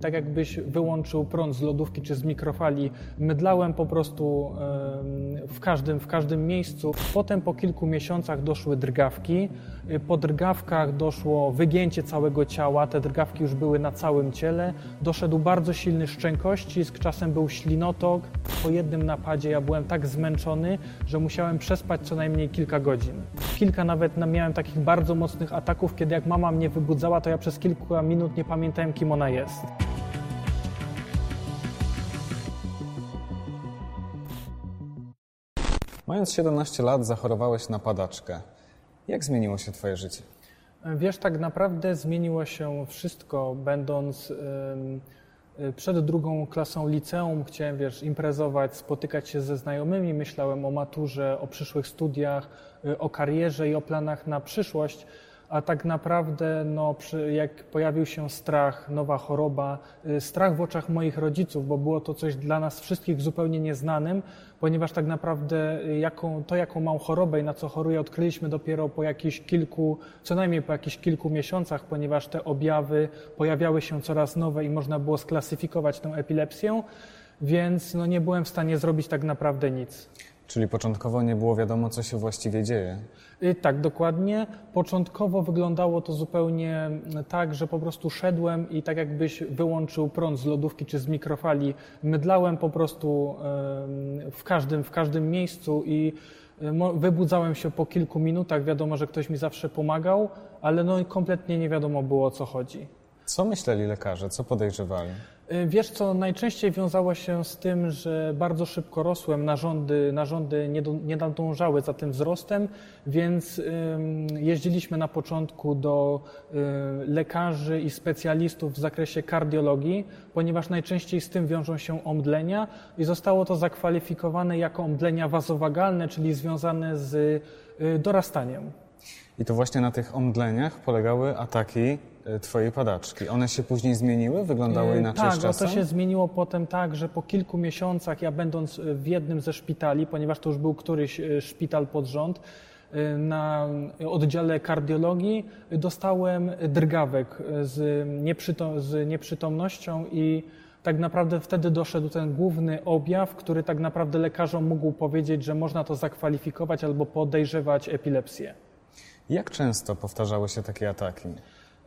tak jakbyś wyłączył prąd z lodówki czy z mikrofali. Mydlałem po prostu w każdym, w każdym miejscu. Potem po kilku miesiącach doszły drgawki. Po drgawkach doszło wygięcie całego ciała. Te drgawki już były na całym ciele. Doszedł bardzo silny szczękościsk, czasem był ślinotok. Po jednym napadzie ja byłem tak zmęczony, że musiałem przespać co najmniej kilka godzin. Kilka nawet na- miałem takich bardzo mocnych ataków, kiedy jak mama mnie wybudzała, to ja przez kilka minut nie pamiętałem, kim ona jest. Mając 17 lat zachorowałeś na padaczkę. Jak zmieniło się twoje życie? Wiesz, tak naprawdę zmieniło się wszystko, będąc y, przed drugą klasą liceum. Chciałem, wiesz, imprezować, spotykać się ze znajomymi, myślałem o maturze, o przyszłych studiach, y, o karierze i o planach na przyszłość. A tak naprawdę, no, przy, jak pojawił się strach, nowa choroba, y, strach w oczach moich rodziców, bo było to coś dla nas wszystkich zupełnie nieznanym, ponieważ tak naprawdę y, jaką, to, jaką mam chorobę i na co choruję, odkryliśmy dopiero po jakichś kilku, co najmniej po jakichś kilku miesiącach, ponieważ te objawy pojawiały się coraz nowe i można było sklasyfikować tę epilepsję, więc no, nie byłem w stanie zrobić tak naprawdę nic. Czyli początkowo nie było wiadomo, co się właściwie dzieje. Y, Tak, dokładnie. Początkowo wyglądało to zupełnie mm, tak, że po prostu szedłem i tak jakbyś wyłączył prąd z lodówki czy z mikrofali. Mydlałem po prostu w każdym, w każdym miejscu i y, wybudzałem się po kilku minutach. Wiadomo, że ktoś mi zawsze pomagał, ale no kompletnie nie wiadomo było o co chodzi. Co myśleli lekarze? Co podejrzewali? Y, Wiesz co, najczęściej wiązało się z tym, że bardzo szybko rosłem, narządy, narządy nie, do, nie nadążały za tym wzrostem, więc jeździliśmy na początku do y, lekarzy i specjalistów w zakresie kardiologii, ponieważ najczęściej z tym wiążą się omdlenia i zostało to zakwalifikowane jako omdlenia wazowagalne, czyli związane z y, dorastaniem. I to właśnie na tych omdleniach polegały ataki twojej padaczki. One się później zmieniły? Wyglądały E, inaczej tak, z czasem? to się zmieniło potem tak, że po kilku miesiącach, ja będąc w jednym ze szpitali, ponieważ to już był któryś e, szpital pod rząd, e, na oddziale kardiologii dostałem drgawek z, nieprzytom, z nieprzytomnością i tak naprawdę wtedy doszedł ten główny objaw, który tak naprawdę lekarzom mógł powiedzieć, że można to zakwalifikować albo podejrzewać epilepsję. Jak często powtarzały się takie ataki?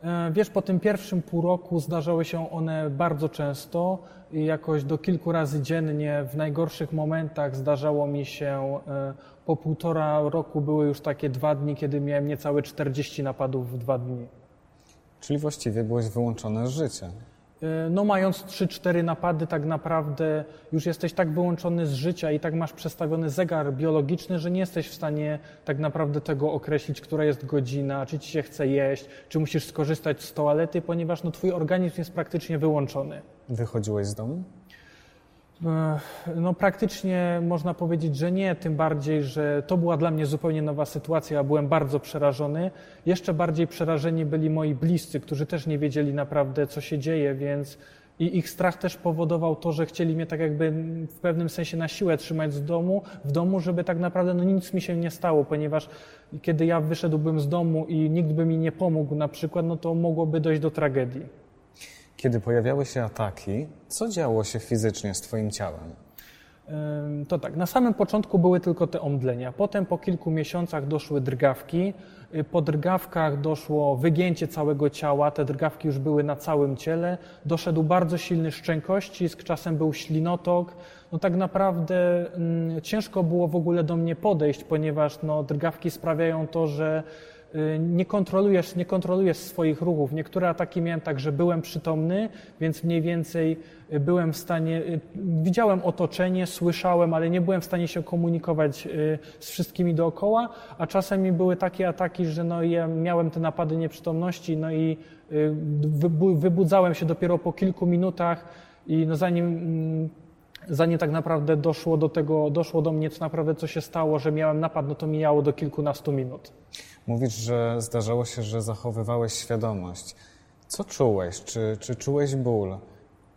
E, Wiesz, po tym pierwszym pół roku zdarzały się one bardzo często, jakoś do kilku razy dziennie. W najgorszych momentach zdarzało mi się, e, po półtora roku były już takie dwa dni, kiedy miałem niecałe 40 napadów w dwa dni. Czyli właściwie byłeś wyłączony z życia. E, No mając 3-4 napady tak naprawdę już jesteś tak wyłączony z życia i tak masz przestawiony zegar biologiczny, że nie jesteś w stanie tak naprawdę tego określić, która jest godzina, czy ci się chce jeść, czy musisz skorzystać z toalety, ponieważ no, twój organizm jest praktycznie wyłączony. Wychodziłeś z domu? No praktycznie można powiedzieć, że nie, tym bardziej, że to była dla mnie zupełnie nowa sytuacja, ja byłem bardzo przerażony. Jeszcze bardziej przerażeni byli moi bliscy, którzy też nie wiedzieli naprawdę, co się dzieje, więc i ich strach też powodował to, że chcieli mnie tak jakby w pewnym sensie na siłę trzymać z domu, w domu, żeby tak naprawdę no nic mi się nie stało, ponieważ kiedy ja wyszedłbym z domu i nikt by mi nie pomógł na przykład, no to mogłoby dojść do tragedii. Kiedy pojawiały się ataki, co działo się fizycznie z twoim ciałem? To tak, na samym początku były tylko te omdlenia. Potem po kilku miesiącach doszły drgawki. Y, Po drgawkach doszło wygięcie całego ciała. Te drgawki już były na całym ciele. Doszedł bardzo silny szczękościsk, czasem był ślinotok. No tak naprawdę mm, ciężko było w ogóle do mnie podejść, ponieważ no, drgawki sprawiają to, że nie kontrolujesz, nie kontrolujesz swoich ruchów. Niektóre ataki miałem tak, że byłem przytomny, więc mniej więcej y, byłem w stanie, y, widziałem otoczenie, słyszałem, ale nie byłem w stanie się komunikować y, z wszystkimi dookoła, a czasem mi były takie ataki, że no ja miałem te napady nieprzytomności, no i y, wybu- wybudzałem się dopiero po kilku minutach i no zanim mm, zanim tak naprawdę doszło do tego, doszło do mnie, co naprawdę co się stało, że miałem napad, no to mijało do kilkunastu minut. Mówisz, że zdarzało się, że zachowywałeś świadomość. Co czułeś? Czy, czy czułeś ból?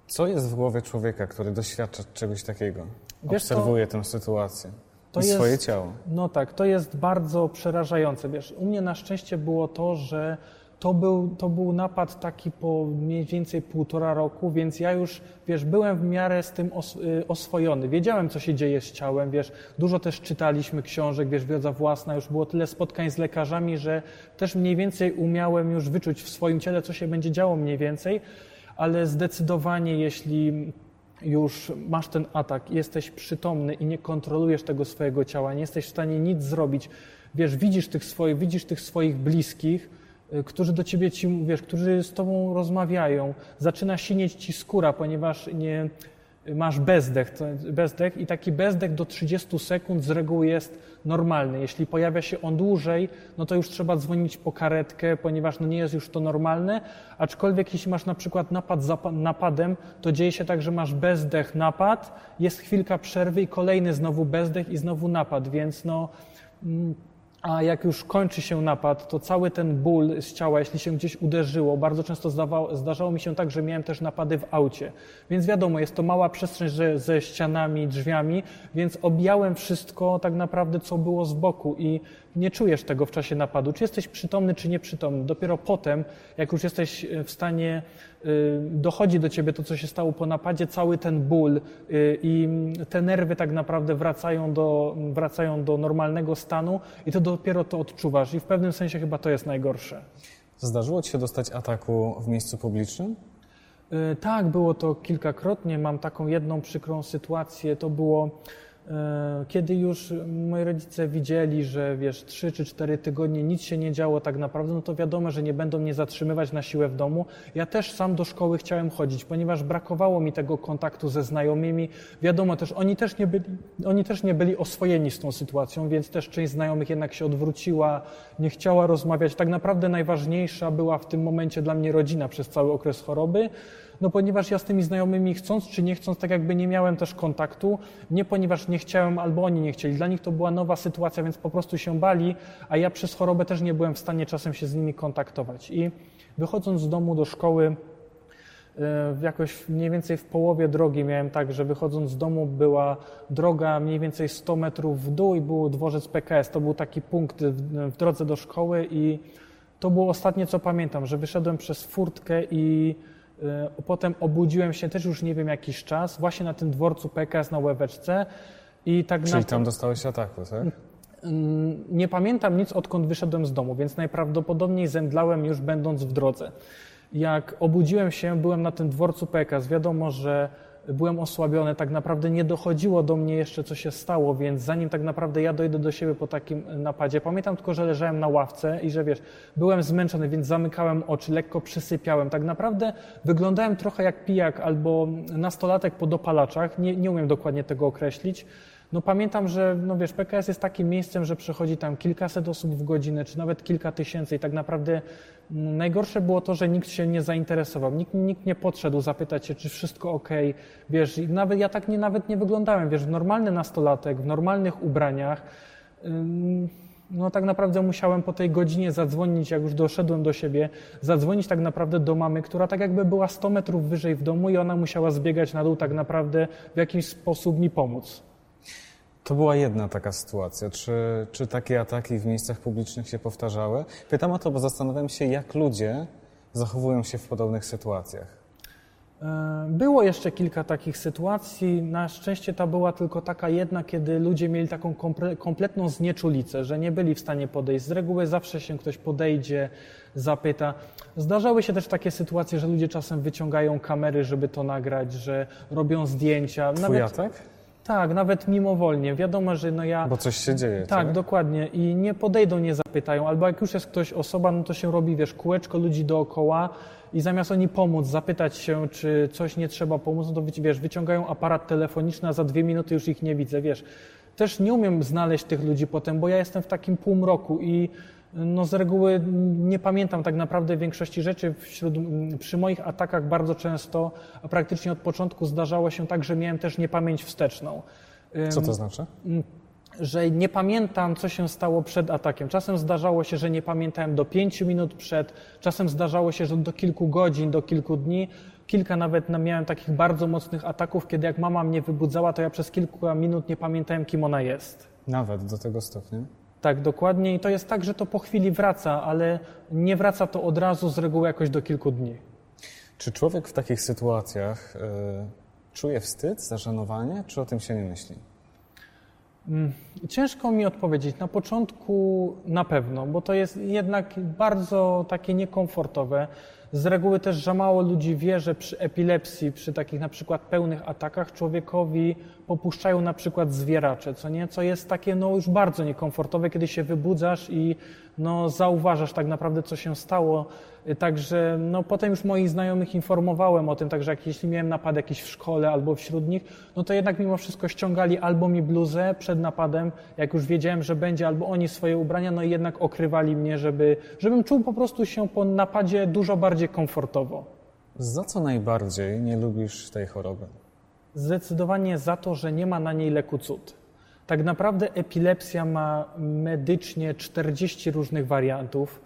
Co jest w głowie człowieka, który doświadcza czegoś takiego? Wiesz? Obserwuje tę sytuację To i jest- swoje ciało. No tak, to jest bardzo przerażające. Wiesz, u mnie na szczęście było to, że to był, to był napad taki po mniej więcej półtora roku, więc ja już, wiesz, byłem w miarę z tym os, y, oswojony. Wiedziałem, co się dzieje z ciałem, wiesz, dużo też czytaliśmy książek, wiesz, wiedza własna, już było tyle spotkań z lekarzami, że też mniej więcej umiałem już wyczuć w swoim ciele, co się będzie działo mniej więcej, ale zdecydowanie, jeśli już masz ten atak, jesteś przytomny i nie kontrolujesz tego swojego ciała, nie jesteś w stanie nic zrobić, wiesz, widzisz tych swoich, widzisz tych swoich bliskich, którzy do ciebie ci, wiesz, którzy z tobą rozmawiają, zaczyna sinieć ci skóra, ponieważ nie, masz bezdech, bezdech i taki bezdech do 30 sekund z reguły jest normalny. Jeśli pojawia się on dłużej, no to już trzeba dzwonić po karetkę, ponieważ no nie jest już to normalne, aczkolwiek jeśli masz na przykład napad za napadem, to dzieje się tak, że masz bezdech, napad, jest chwilka przerwy i kolejny znowu bezdech i znowu napad, więc no... Mm, a jak już kończy się napad, to cały ten ból z ciała, jeśli się gdzieś uderzyło, bardzo często zdawało, zdarzało mi się tak, że miałem też napady w aucie. Więc wiadomo, jest to mała przestrzeń ze, ze ścianami, drzwiami, więc objąłem wszystko tak naprawdę, co było z boku i nie czujesz tego w czasie napadu, czy jesteś przytomny, czy nieprzytomny. Dopiero potem, jak już jesteś w stanie, y, dochodzi do ciebie to, co się stało po napadzie, cały ten ból y, i te nerwy tak naprawdę wracają do, wracają do normalnego stanu i to dopiero to odczuwasz i w pewnym sensie chyba to jest najgorsze. Zdarzyło Ci się dostać ataku w miejscu publicznym? Tak, było to kilkakrotnie. Mam taką jedną przykrą sytuację. To było E, kiedy już moi rodzice widzieli, że wiesz, trzy czy cztery tygodnie nic się nie działo tak naprawdę, no to wiadomo, że nie będą mnie zatrzymywać na siłę w domu. Ja też sam do szkoły chciałem chodzić, ponieważ brakowało mi tego kontaktu ze znajomymi. Wiadomo też, oni też nie byli, oni też nie byli oswojeni z tą sytuacją, więc też część znajomych jednak się odwróciła, nie chciała rozmawiać. Tak naprawdę najważniejsza była w tym momencie dla mnie rodzina przez cały okres choroby no ponieważ ja z tymi znajomymi chcąc czy nie chcąc, tak jakby nie miałem też kontaktu, nie ponieważ nie chciałem albo oni nie chcieli. Dla nich to była nowa sytuacja, więc po prostu się bali, a ja przez chorobę też nie byłem w stanie czasem się z nimi kontaktować. I wychodząc z domu do szkoły, e, jakoś mniej więcej w połowie drogi miałem tak, że wychodząc z domu była droga mniej więcej 100 metrów w dół i był dworzec PKS. To był taki punkt w drodze do szkoły i to było ostatnie, co pamiętam, że wyszedłem przez furtkę i potem obudziłem się też już nie wiem jakiś czas, właśnie na tym dworcu PKS na Łeweczce. I tak Czyli na... tam dostałeś ataku, tak? Nie pamiętam nic, odkąd wyszedłem z domu, więc najprawdopodobniej zemdlałem już będąc w drodze. Jak obudziłem się, byłem na tym dworcu PKS. Wiadomo, że byłem osłabiony, tak naprawdę nie dochodziło do mnie jeszcze, co się stało, więc zanim tak naprawdę ja dojdę do siebie po takim napadzie, pamiętam tylko, że leżałem na ławce i że wiesz, byłem zmęczony, więc zamykałem oczy, lekko przysypiałem. Tak naprawdę wyglądałem trochę jak pijak albo nastolatek po dopalaczach, nie, nie umiem dokładnie tego określić. No pamiętam, że no wiesz, PKS jest takim miejscem, że przechodzi tam kilkaset osób w godzinę, czy nawet kilka tysięcy i tak naprawdę mm, najgorsze było to, że nikt się nie zainteresował, nikt, nikt nie podszedł zapytać się, czy wszystko ok, wiesz, nawet ja tak nie, nawet nie wyglądałem, wiesz, normalny nastolatek, w normalnych ubraniach, no tak naprawdę musiałem po tej godzinie zadzwonić, jak już doszedłem do siebie, zadzwonić tak naprawdę do mamy, która tak jakby była 100 metrów wyżej w domu i ona musiała zbiegać na dół tak naprawdę w jakiś sposób mi pomóc. To była jedna taka sytuacja. Czy, czy takie ataki w miejscach publicznych się powtarzały? Pytam o to, bo zastanawiam się, jak ludzie zachowują się w podobnych sytuacjach. E, było jeszcze kilka takich sytuacji. Na szczęście ta była tylko taka jedna, kiedy ludzie mieli taką kompletną znieczulicę, że nie byli w stanie podejść. Z reguły zawsze się ktoś podejdzie, zapyta. Zdarzały się też takie sytuacje, że ludzie czasem wyciągają kamery, żeby to nagrać, że robią zdjęcia. Twój Nawet... atak? Tak, nawet mimowolnie. Wiadomo, że no ja... Bo coś się dzieje, tak? Tak, dokładnie. I nie podejdą, nie zapytają. Albo jak już jest ktoś osoba, no to się robi, wiesz, kółeczko ludzi dookoła i zamiast oni pomóc, zapytać się, czy coś nie trzeba pomóc, no to wiesz, wyciągają aparat telefoniczny, a za dwie minuty już ich nie widzę, wiesz. Też nie umiem znaleźć tych ludzi potem, bo ja jestem w takim półmroku i no z reguły nie pamiętam tak naprawdę większości rzeczy. Wśród, przy moich atakach bardzo często, a praktycznie od początku zdarzało się tak, że miałem też niepamięć wsteczną. Co to znaczy? Że nie pamiętam, co się stało przed atakiem. Czasem zdarzało się, że nie pamiętałem do pięciu minut przed, czasem zdarzało się, że do kilku godzin, do kilku dni. Kilka nawet miałem takich bardzo mocnych ataków, kiedy jak mama mnie wybudzała, to ja przez kilka minut nie pamiętałem, kim ona jest. Nawet do tego stopnia? Tak, dokładnie. I to jest tak, że to po chwili wraca, ale nie wraca to od razu, z reguły jakoś do kilku dni. Czy człowiek w takich sytuacjach y, czuje wstyd, zażenowanie, czy o tym się nie myśli? Mm, ciężko mi odpowiedzieć. Na początku na pewno, bo to jest jednak bardzo takie niekomfortowe. Z reguły też za mało ludzi wie, że przy epilepsji, przy takich na przykład pełnych atakach człowiekowi popuszczają na przykład zwieracze, co nie? Co jest takie no już bardzo niekomfortowe, kiedy się wybudzasz i no zauważasz tak naprawdę, co się stało. Także no potem już moich znajomych informowałem o tym, także jak jeśli miałem napad jakiś w szkole albo wśród nich, no to jednak mimo wszystko ściągali albo mi bluzę przed napadem, jak już wiedziałem, że będzie, albo oni swoje ubrania, no i jednak okrywali mnie, żeby, żebym czuł po prostu się po napadzie dużo bardziej komfortowo. Za co najbardziej nie lubisz tej choroby? Zdecydowanie za to, że nie ma na niej leku cud. Tak naprawdę epilepsja ma medycznie 40 różnych wariantów,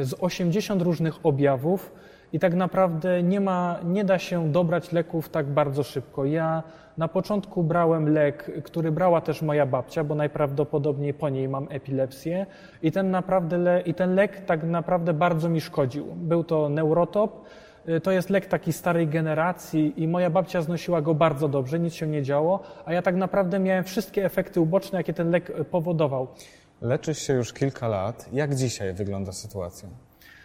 y, z 80 różnych objawów i tak naprawdę nie, ma, nie da się dobrać leków tak bardzo szybko. Ja na początku brałem lek, który brała też moja babcia, bo najprawdopodobniej po niej mam epilepsję i ten, naprawdę le, i ten lek tak naprawdę bardzo mi szkodził. Był to neurotop, Y, to jest lek takiej starej generacji i moja babcia znosiła go bardzo dobrze, nic się nie działo, a ja tak naprawdę miałem wszystkie efekty uboczne, jakie ten lek y, powodował. Leczysz się już kilka lat. Jak dzisiaj wygląda sytuacja?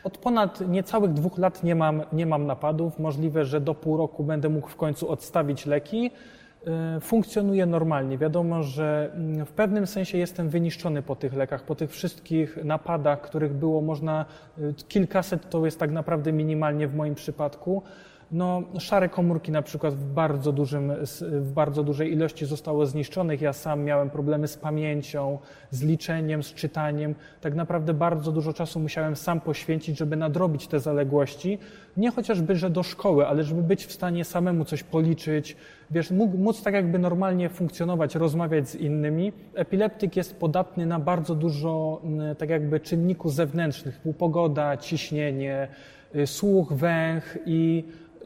Od ponad niecałych dwóch lat nie mam, nie mam napadów. Możliwe, że do pół roku będę mógł w końcu odstawić leki. Y, funkcjonuje normalnie. Wiadomo, że mm, w pewnym sensie jestem wyniszczony po tych lekach, po tych wszystkich napadach, których było można y, kilkaset, to jest tak naprawdę minimalnie w moim przypadku. No, szare komórki na przykład w bardzo, dużym, w bardzo dużej ilości zostały zniszczonych. Ja sam miałem problemy z pamięcią, z liczeniem, z czytaniem. Tak naprawdę bardzo dużo czasu musiałem sam poświęcić, żeby nadrobić te zaległości. Nie chociażby, że do szkoły, ale żeby być w stanie samemu coś policzyć, wiesz, móc tak jakby normalnie funkcjonować, rozmawiać z innymi. Epileptyk jest podatny na bardzo dużo tak jakby czynników zewnętrznych, pogoda, ciśnienie, y, słuch, węch i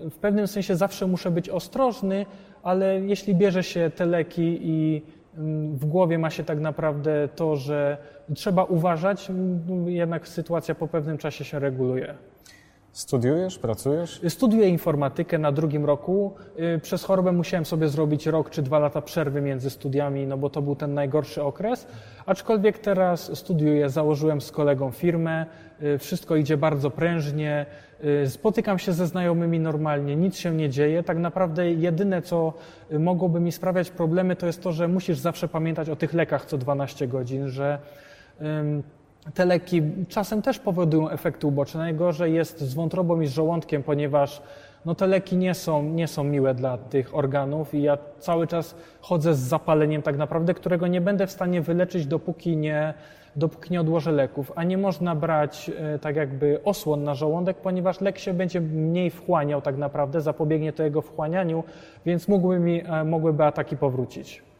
w pewnym sensie zawsze muszę być ostrożny, ale jeśli bierze się te leki i mm, w głowie ma się tak naprawdę to, że trzeba uważać, mm, jednak sytuacja po pewnym czasie się reguluje. Studiujesz, pracujesz? Studiuję informatykę na drugim roku. Y, przez chorobę musiałem sobie zrobić rok czy dwa lata przerwy między studiami, no bo to był ten najgorszy okres. Aczkolwiek teraz studiuję, założyłem z kolegą firmę, y, wszystko idzie bardzo prężnie, y, spotykam się ze znajomymi normalnie, nic się nie dzieje. Tak naprawdę jedyne, co mogłoby mi sprawiać problemy, to jest to, że musisz zawsze pamiętać o tych lekach co 12 godzin, że te leki czasem też powodują efekty uboczne. Najgorzej jest z wątrobą i z żołądkiem, ponieważ no, te leki nie są, nie są miłe dla tych organów i ja cały czas chodzę z zapaleniem tak naprawdę, którego nie będę w stanie wyleczyć, dopóki nie, dopóki nie odłożę leków. A nie można brać e, tak jakby osłon na żołądek, ponieważ lek się będzie mniej wchłaniał tak naprawdę, zapobiegnie to jego wchłanianiu, więc mógłby mi, e, mogłyby ataki powrócić.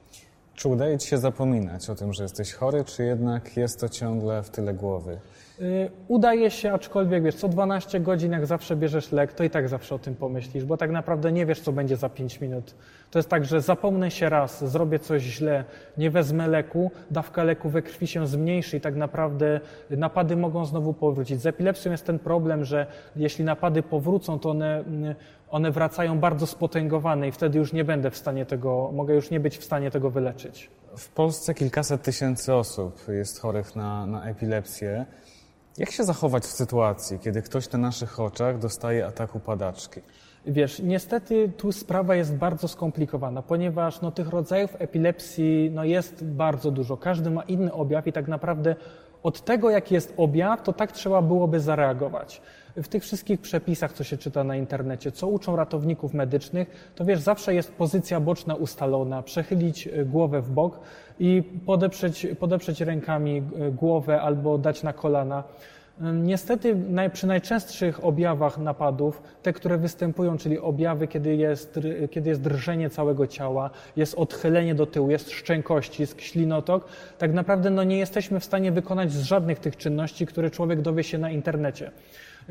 Czy udaje Ci się zapominać o tym, że jesteś chory, czy jednak jest to ciągle w tyle głowy? Y, udaje się, aczkolwiek wiesz, co 12 godzin, jak zawsze bierzesz lek, to i tak zawsze o tym pomyślisz, bo tak naprawdę nie wiesz, co będzie za 5 minut. To jest tak, że zapomnę się raz, zrobię coś źle, nie wezmę leku, dawka leku we krwi się zmniejszy i tak naprawdę napady mogą znowu powrócić. Z epilepsją jest ten problem, że jeśli napady powrócą, to one, one wracają bardzo spotęgowane i wtedy już nie będę w stanie tego, mogę już nie być w stanie tego wyleczyć. W Polsce kilkaset tysięcy osób jest chorych na, na epilepsję. Jak się zachować w sytuacji, kiedy ktoś na naszych oczach dostaje ataku padaczki? Wiesz, niestety tu sprawa jest bardzo skomplikowana, ponieważ no, tych rodzajów epilepsji no, jest bardzo dużo. Każdy ma inny objaw i tak naprawdę od tego, jaki jest objaw, to tak trzeba byłoby zareagować. W tych wszystkich przepisach, co się czyta na internecie, co uczą ratowników medycznych, to wiesz, zawsze jest pozycja boczna ustalona, przechylić e, głowę w bok i podeprzeć, podeprzeć rękami e, głowę albo dać na kolana. Niestety przy najczęstszych objawach napadów, te, które występują, czyli objawy, kiedy jest, kiedy jest drżenie całego ciała, jest odchylenie do tyłu, jest szczękościsk, ślinotok, tak naprawdę no, nie jesteśmy w stanie wykonać z żadnych tych czynności, które człowiek dowie się na internecie.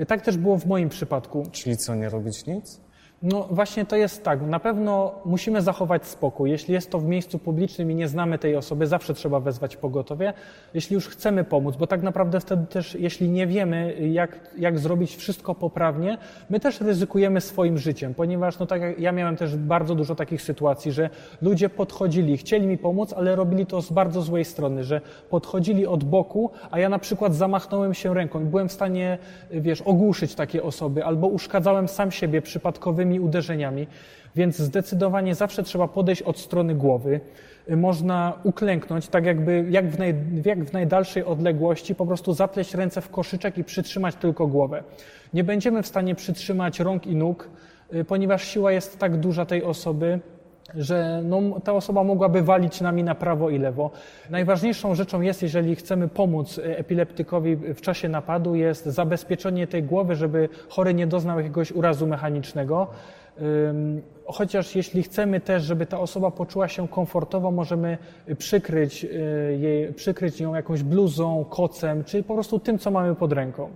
Tak też było w moim przypadku. Czyli co, nie robić nic? No właśnie to jest tak. Na pewno musimy zachować spokój. Jeśli jest to w miejscu publicznym i nie znamy tej osoby, zawsze trzeba wezwać pogotowie. Jeśli już chcemy pomóc, bo tak naprawdę wtedy też, jeśli nie wiemy, jak, jak zrobić wszystko poprawnie, my też ryzykujemy swoim życiem, ponieważ no tak jak ja miałem też bardzo dużo takich sytuacji, że ludzie podchodzili, chcieli mi pomóc, ale robili to z bardzo złej strony, że podchodzili od boku, a ja na przykład zamachnąłem się ręką i byłem w stanie, wiesz, ogłuszyć takie osoby albo uszkadzałem sam siebie przypadkowymi uderzeniami, więc zdecydowanie zawsze trzeba podejść od strony głowy. Można uklęknąć, tak jakby jak w, naj, jak w najdalszej odległości, po prostu zapleść ręce w koszyczek i przytrzymać tylko głowę. Nie będziemy w stanie przytrzymać rąk i nóg, y, ponieważ siła jest tak duża tej osoby, że no, ta osoba mogłaby walić nami na prawo i lewo. Najważniejszą rzeczą jest, jeżeli chcemy pomóc epileptykowi w czasie napadu, jest zabezpieczenie tej głowy, żeby chory nie doznał jakiegoś urazu mechanicznego. Chociaż jeśli chcemy też, żeby ta osoba poczuła się komfortowo, możemy przykryć, y, jej, przykryć ją jakąś bluzą, kocem, czy po prostu tym, co mamy pod ręką.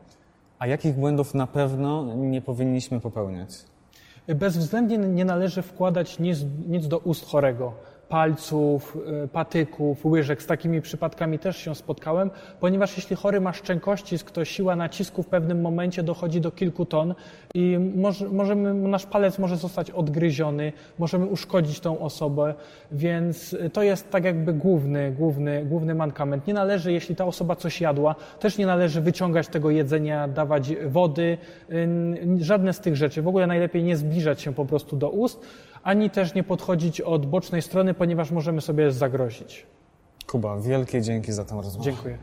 A jakich błędów na pewno nie powinniśmy popełniać? Bezwzględnie nie należy wkładać nic, nic do ust chorego palców, y, patyków, łyżek. Z takimi przypadkami też się spotkałem, ponieważ jeśli chory ma szczękościsk, to siła nacisku w pewnym momencie dochodzi do kilku ton i może, możemy, nasz palec może zostać odgryziony, możemy uszkodzić tą osobę, więc to jest tak jakby główny, główny, główny mankament. Nie należy, jeśli ta osoba coś jadła, też nie należy wyciągać tego jedzenia, dawać wody, żadne z tych rzeczy. W ogóle najlepiej nie zbliżać się po prostu do ust, ani też nie podchodzić od bocznej strony, ponieważ możemy sobie zagrozić. Kuba, wielkie dzięki za tę rozmowę. Dziękuję.